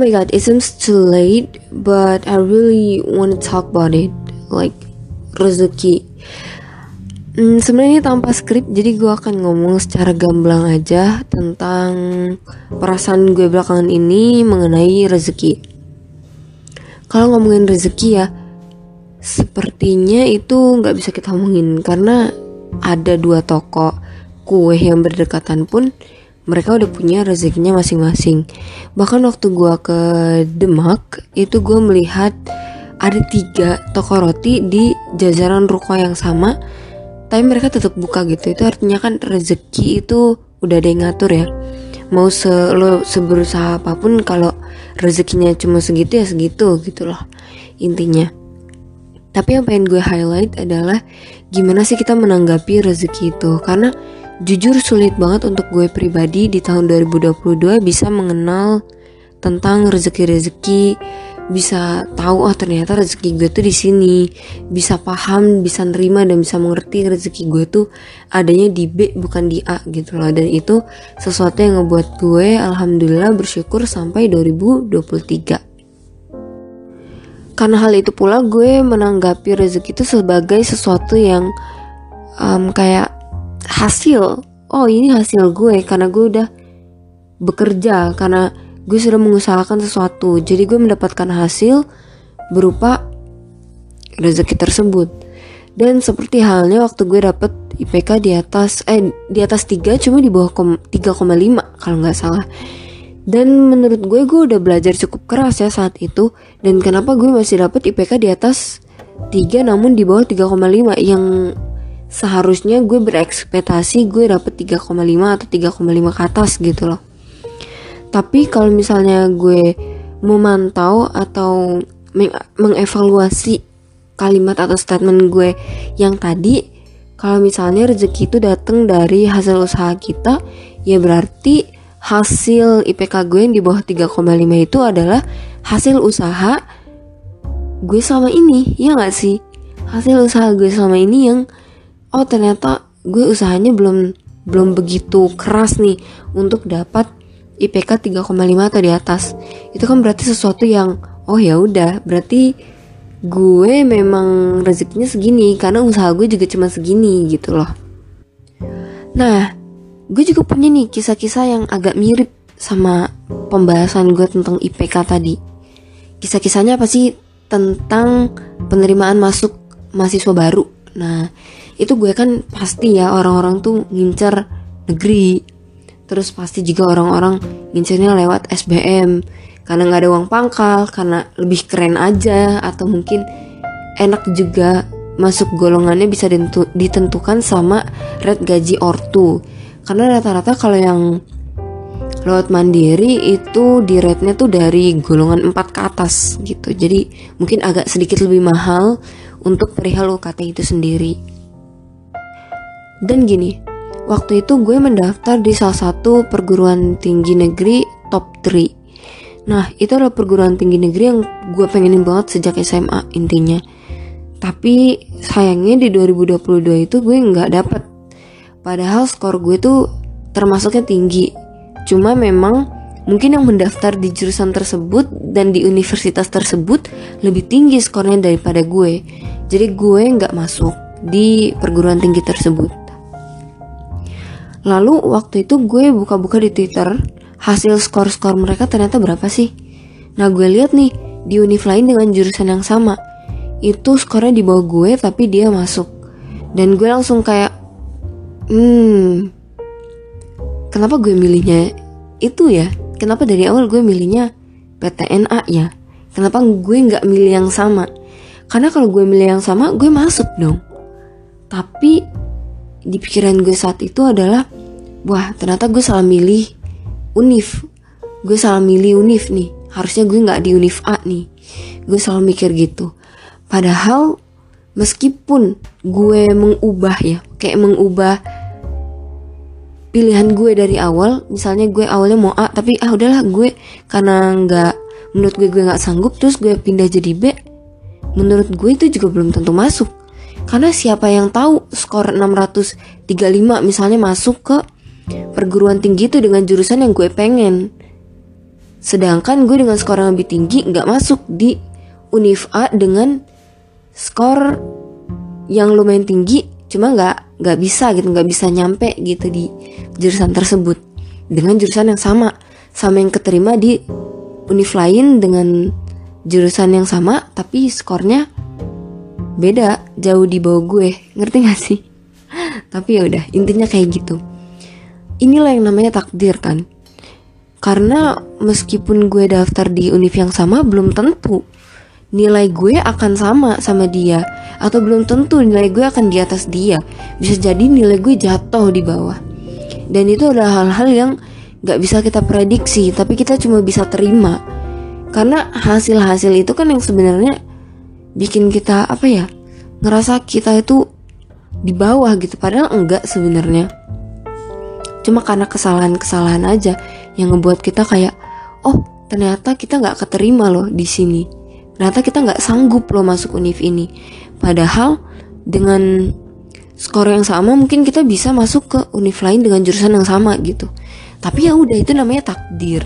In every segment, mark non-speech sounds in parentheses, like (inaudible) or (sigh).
my god, it seems too late, but I really want to talk about it, like rezeki. Hmm, sebenarnya ini tanpa skrip, jadi gue akan ngomong secara gamblang aja tentang perasaan gue belakangan ini mengenai rezeki. Kalau ngomongin rezeki ya, sepertinya itu nggak bisa kita omongin karena ada dua toko kue yang berdekatan pun mereka udah punya rezekinya masing-masing. Bahkan waktu gue ke Demak itu gue melihat ada tiga toko roti di jajaran ruko yang sama, tapi mereka tetap buka gitu. Itu artinya kan rezeki itu udah ada yang ngatur ya. Mau se lo seberusaha apa pun kalau rezekinya cuma segitu ya segitu gitu loh intinya. Tapi yang pengen gue highlight adalah gimana sih kita menanggapi rezeki itu karena Jujur sulit banget untuk gue pribadi di tahun 2022 bisa mengenal tentang rezeki-rezeki, bisa tahu oh ternyata rezeki gue tuh di sini, bisa paham, bisa nerima dan bisa mengerti rezeki gue tuh adanya di B bukan di A gitu loh. Dan itu sesuatu yang ngebuat gue alhamdulillah bersyukur sampai 2023. Karena hal itu pula gue menanggapi rezeki itu sebagai sesuatu yang um, kayak hasil. Oh ini hasil gue karena gue udah bekerja karena gue sudah mengusahakan sesuatu. Jadi gue mendapatkan hasil berupa rezeki tersebut. Dan seperti halnya waktu gue dapet IPK di atas eh di atas 3 cuma di bawah 3,5 kalau nggak salah. Dan menurut gue gue udah belajar cukup keras ya saat itu. Dan kenapa gue masih dapet IPK di atas 3 namun di bawah 3,5 yang seharusnya gue berekspektasi gue dapet 3,5 atau 3,5 ke atas gitu loh. Tapi kalau misalnya gue memantau atau meng mengevaluasi kalimat atau statement gue yang tadi kalau misalnya rezeki itu datang dari hasil usaha kita ya berarti hasil IPK gue yang di bawah 3,5 itu adalah hasil usaha gue selama ini ya gak sih? Hasil usaha gue selama ini yang oh ternyata gue usahanya belum belum begitu keras nih untuk dapat IPK 3,5 atau di atas. Itu kan berarti sesuatu yang oh ya udah, berarti gue memang rezekinya segini karena usaha gue juga cuma segini gitu loh. Nah, gue juga punya nih kisah-kisah yang agak mirip sama pembahasan gue tentang IPK tadi. Kisah-kisahnya apa sih tentang penerimaan masuk mahasiswa baru? Nah, itu gue kan pasti ya orang-orang tuh ngincer negeri. Terus pasti juga orang-orang ngincernya lewat SBM karena nggak ada uang pangkal karena lebih keren aja atau mungkin enak juga masuk golongannya bisa ditentukan sama rate gaji ortu. Karena rata-rata kalau yang lewat mandiri itu di rate-nya tuh dari golongan 4 ke atas gitu. Jadi mungkin agak sedikit lebih mahal untuk perihal UKT itu sendiri dan gini, waktu itu gue mendaftar di salah satu perguruan tinggi negeri top 3. Nah, itu adalah perguruan tinggi negeri yang gue pengenin banget sejak SMA intinya. Tapi sayangnya di 2022 itu gue nggak dapet. Padahal skor gue tuh termasuknya tinggi. Cuma memang mungkin yang mendaftar di jurusan tersebut dan di universitas tersebut lebih tinggi skornya daripada gue. Jadi gue nggak masuk di perguruan tinggi tersebut. Lalu waktu itu gue buka-buka di Twitter hasil skor-skor mereka ternyata berapa sih? Nah gue lihat nih di univ lain dengan jurusan yang sama itu skornya di bawah gue tapi dia masuk dan gue langsung kayak hmm kenapa gue milihnya itu ya kenapa dari awal gue milihnya PTNA ya? Kenapa gue nggak milih yang sama? Karena kalau gue milih yang sama gue masuk dong. Tapi di pikiran gue saat itu adalah wah ternyata gue salah milih univ gue salah milih univ nih. Harusnya gue nggak di univ A nih. Gue selalu mikir gitu. Padahal meskipun gue mengubah ya kayak mengubah pilihan gue dari awal misalnya gue awalnya mau A tapi ah udahlah gue karena nggak menurut gue gue nggak sanggup terus gue pindah jadi B menurut gue itu juga belum tentu masuk karena siapa yang tahu skor 635 misalnya masuk ke perguruan tinggi itu dengan jurusan yang gue pengen. sedangkan gue dengan skor yang lebih tinggi nggak masuk di univ A dengan skor yang lumayan tinggi cuma nggak nggak bisa gitu nggak bisa nyampe gitu di jurusan tersebut. Dengan jurusan yang sama sama yang keterima di univ lain dengan jurusan yang sama tapi skornya beda jauh di bawah gue. Ngerti gak sih? (laughs) Tapi ya udah intinya kayak gitu. Inilah yang namanya takdir kan? Karena meskipun gue daftar di univ yang sama belum tentu nilai gue akan sama sama dia atau belum tentu nilai gue akan di atas dia. Bisa jadi nilai gue jatuh di bawah. Dan itu adalah hal-hal yang gak bisa kita prediksi tapi kita cuma bisa terima. Karena hasil-hasil itu kan yang sebenarnya bikin kita apa ya ngerasa kita itu di bawah gitu. Padahal enggak sebenarnya. Cuma karena kesalahan-kesalahan aja yang ngebuat kita kayak oh ternyata kita nggak keterima loh di sini ternyata kita nggak sanggup loh masuk univ ini. Padahal dengan skor yang sama mungkin kita bisa masuk ke univ lain dengan jurusan yang sama gitu. Tapi ya udah itu namanya takdir.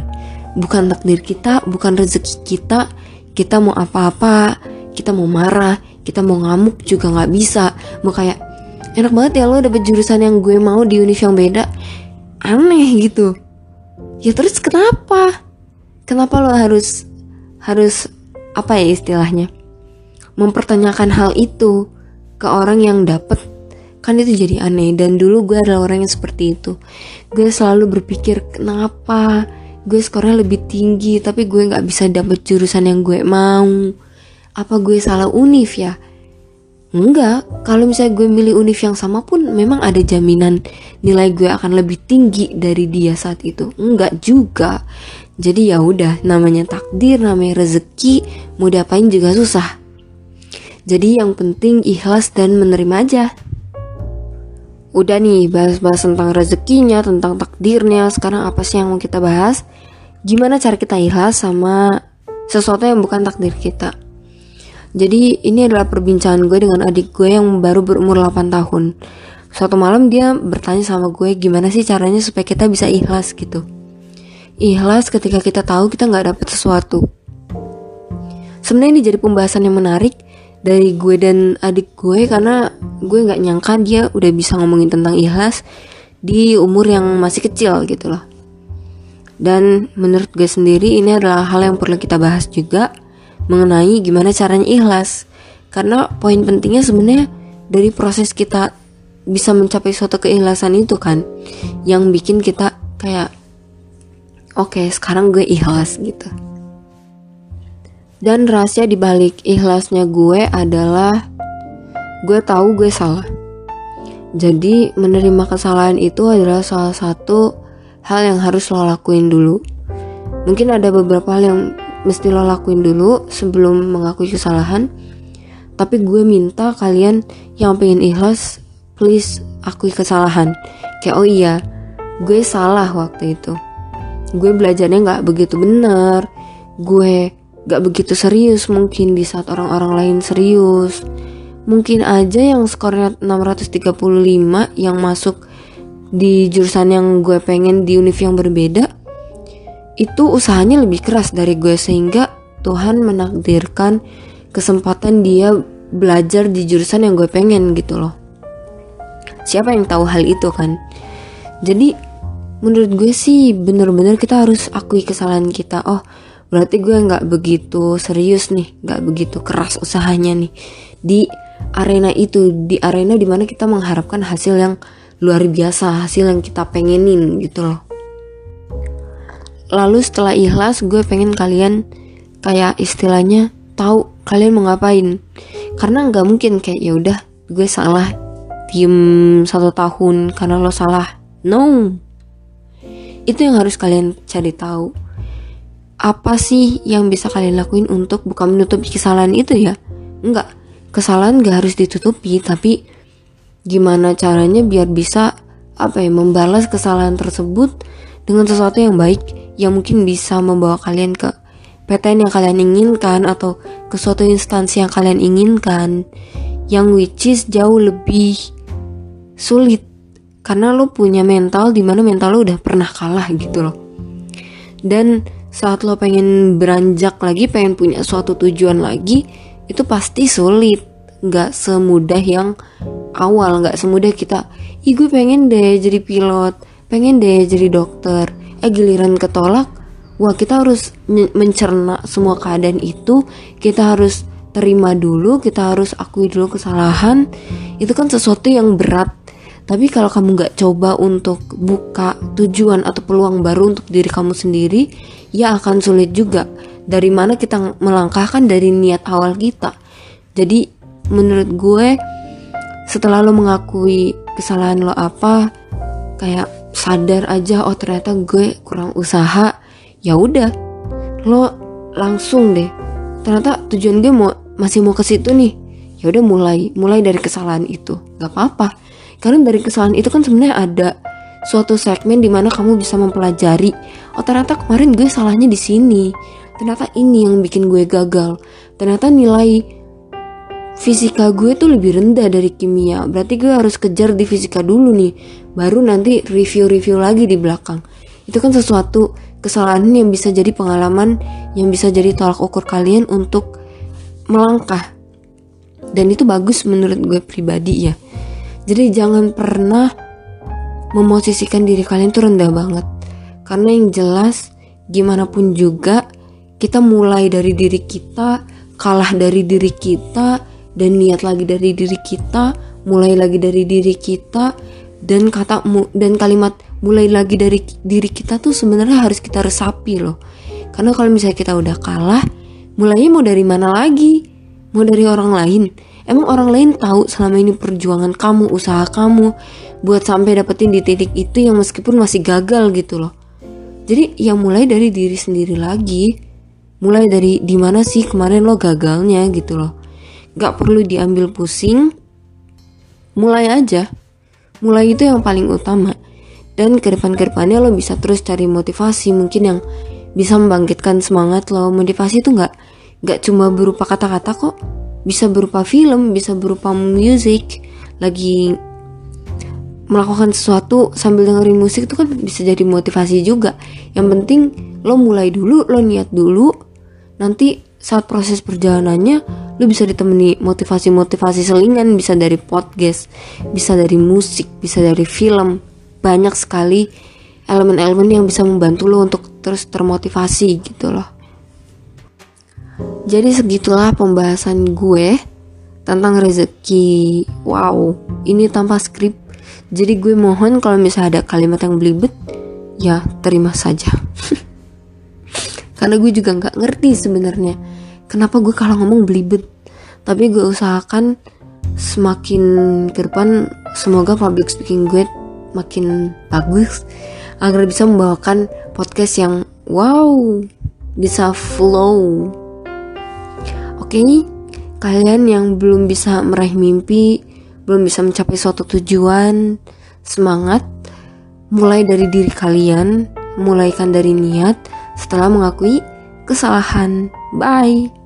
Bukan takdir kita bukan rezeki kita. Kita mau apa-apa kita mau marah kita mau ngamuk juga nggak bisa. Mau kayak enak banget ya lo dapet jurusan yang gue mau di univ yang beda. Aneh gitu. Ya terus kenapa? Kenapa lo harus harus apa ya istilahnya? Mempertanyakan hal itu ke orang yang dapet. Kan itu jadi aneh. Dan dulu gue adalah orang yang seperti itu. Gue selalu berpikir kenapa? Gue skornya lebih tinggi tapi gue nggak bisa dapet jurusan yang gue mau. Apa gue salah univ ya? Enggak, kalau misalnya gue milih univ yang sama pun memang ada jaminan nilai gue akan lebih tinggi dari dia saat itu. Enggak juga. Jadi ya udah, namanya takdir, namanya rezeki, mau diapain juga susah. Jadi yang penting ikhlas dan menerima aja. Udah nih, bahas-bahas tentang rezekinya, tentang takdirnya. Sekarang apa sih yang mau kita bahas? Gimana cara kita ikhlas sama sesuatu yang bukan takdir kita? Jadi ini adalah perbincangan gue dengan adik gue yang baru berumur 8 tahun. Suatu malam dia bertanya sama gue gimana sih caranya supaya kita bisa ikhlas gitu. Ikhlas ketika kita tahu kita nggak dapet sesuatu. Sebenarnya ini jadi pembahasan yang menarik dari gue dan adik gue karena gue nggak nyangka dia udah bisa ngomongin tentang ikhlas di umur yang masih kecil gitu loh. Dan menurut gue sendiri ini adalah hal yang perlu kita bahas juga mengenai gimana caranya ikhlas. Karena poin pentingnya sebenarnya dari proses kita bisa mencapai suatu keikhlasan itu kan yang bikin kita kayak oke okay, sekarang gue ikhlas gitu. Dan rahasia dibalik ikhlasnya gue adalah gue tahu gue salah. Jadi menerima kesalahan itu adalah salah satu hal yang harus lo lakuin dulu. Mungkin ada beberapa hal yang mesti lo lakuin dulu sebelum mengakui kesalahan tapi gue minta kalian yang pengen ikhlas please akui kesalahan kayak oh iya gue salah waktu itu gue belajarnya nggak begitu benar gue gak begitu serius mungkin di saat orang-orang lain serius mungkin aja yang skornya 635 yang masuk di jurusan yang gue pengen di univ yang berbeda itu usahanya lebih keras dari gue sehingga Tuhan menakdirkan kesempatan dia belajar di jurusan yang gue pengen gitu loh. Siapa yang tahu hal itu kan? Jadi menurut gue sih bener-bener kita harus akui kesalahan kita. Oh berarti gue nggak begitu serius nih, nggak begitu keras usahanya nih. Di arena itu, di arena di mana kita mengharapkan hasil yang luar biasa, hasil yang kita pengenin gitu loh. Lalu setelah ikhlas gue pengen kalian kayak istilahnya tahu kalian mau ngapain. Karena nggak mungkin kayak ya udah gue salah diem satu tahun karena lo salah. No itu yang harus kalian cari tahu. Apa sih yang bisa kalian lakuin untuk bukan menutupi kesalahan itu ya? Enggak. Kesalahan gak harus ditutupi tapi gimana caranya biar bisa apa ya membalas kesalahan tersebut dengan sesuatu yang baik yang mungkin bisa membawa kalian ke PTN yang kalian inginkan atau ke suatu instansi yang kalian inginkan yang which is jauh lebih sulit karena lo punya mental di mana mental lo udah pernah kalah gitu loh. Dan saat lo pengen beranjak lagi pengen punya suatu tujuan lagi itu pasti sulit. Nggak semudah yang awal nggak semudah kita ih gue pengen deh jadi pilot pengen deh jadi dokter. Eh giliran ketolak wah kita harus mencerna semua keadaan itu. Kita harus terima dulu kita harus akui dulu kesalahan. Itu kan sesuatu yang berat tapi kalau kamu nggak coba untuk buka tujuan atau peluang baru untuk diri kamu sendiri, ya akan sulit juga. Dari mana kita melangkahkan dari niat awal kita. Jadi menurut gue setelah lo mengakui kesalahan lo apa, kayak sadar aja oh ternyata gue kurang usaha, ya udah lo langsung deh. Ternyata tujuan gue mau masih mau ke situ nih. Ya udah mulai, mulai dari kesalahan itu. Gak apa-apa karena dari kesalahan itu kan sebenarnya ada suatu segmen di mana kamu bisa mempelajari oh ternyata kemarin gue salahnya di sini. Ternyata ini yang bikin gue gagal. Ternyata nilai fisika gue tuh lebih rendah dari kimia. Berarti gue harus kejar di fisika dulu nih baru nanti review-review lagi di belakang. Itu kan sesuatu kesalahan yang bisa jadi pengalaman yang bisa jadi tolak ukur kalian untuk melangkah. Dan itu bagus menurut gue pribadi ya jadi jangan pernah memosisikan diri kalian tuh rendah banget. Karena yang jelas gimana pun juga kita mulai dari diri kita, kalah dari diri kita, dan niat lagi dari diri kita, mulai lagi dari diri kita, dan kata dan kalimat mulai lagi dari diri kita tuh sebenarnya harus kita resapi loh. Karena kalau misalnya kita udah kalah, mulainya mau dari mana lagi? Mau dari orang lain? Emang orang lain tahu selama ini perjuangan kamu, usaha kamu buat sampai dapetin di titik itu yang meskipun masih gagal gitu loh. Jadi yang mulai dari diri sendiri lagi. Mulai dari di mana sih kemarin lo gagalnya gitu loh. Gak perlu diambil pusing. Mulai aja. Mulai itu yang paling utama. Dan ke depan ke depannya lo bisa terus cari motivasi mungkin yang bisa membangkitkan semangat lo. Motivasi itu gak, gak cuma berupa kata-kata kok bisa berupa film, bisa berupa musik, lagi melakukan sesuatu sambil dengerin musik itu kan bisa jadi motivasi juga. Yang penting lo mulai dulu, lo niat dulu, nanti saat proses perjalanannya lo bisa ditemani motivasi-motivasi selingan bisa dari podcast, bisa dari musik, bisa dari film. Banyak sekali elemen-elemen yang bisa membantu lo untuk terus termotivasi gitu loh. Jadi segitulah pembahasan gue tentang rezeki. Wow, ini tanpa skrip. Jadi gue mohon kalau misalnya ada kalimat yang belibet, ya terima saja. (laughs) Karena gue juga nggak ngerti sebenarnya kenapa gue kalau ngomong belibet. Tapi gue usahakan semakin ke depan semoga public speaking gue makin bagus agar bisa membawakan podcast yang wow bisa flow Oke, kalian yang belum bisa meraih mimpi, belum bisa mencapai suatu tujuan, semangat. Mulai dari diri kalian, mulaikan dari niat setelah mengakui kesalahan. Bye.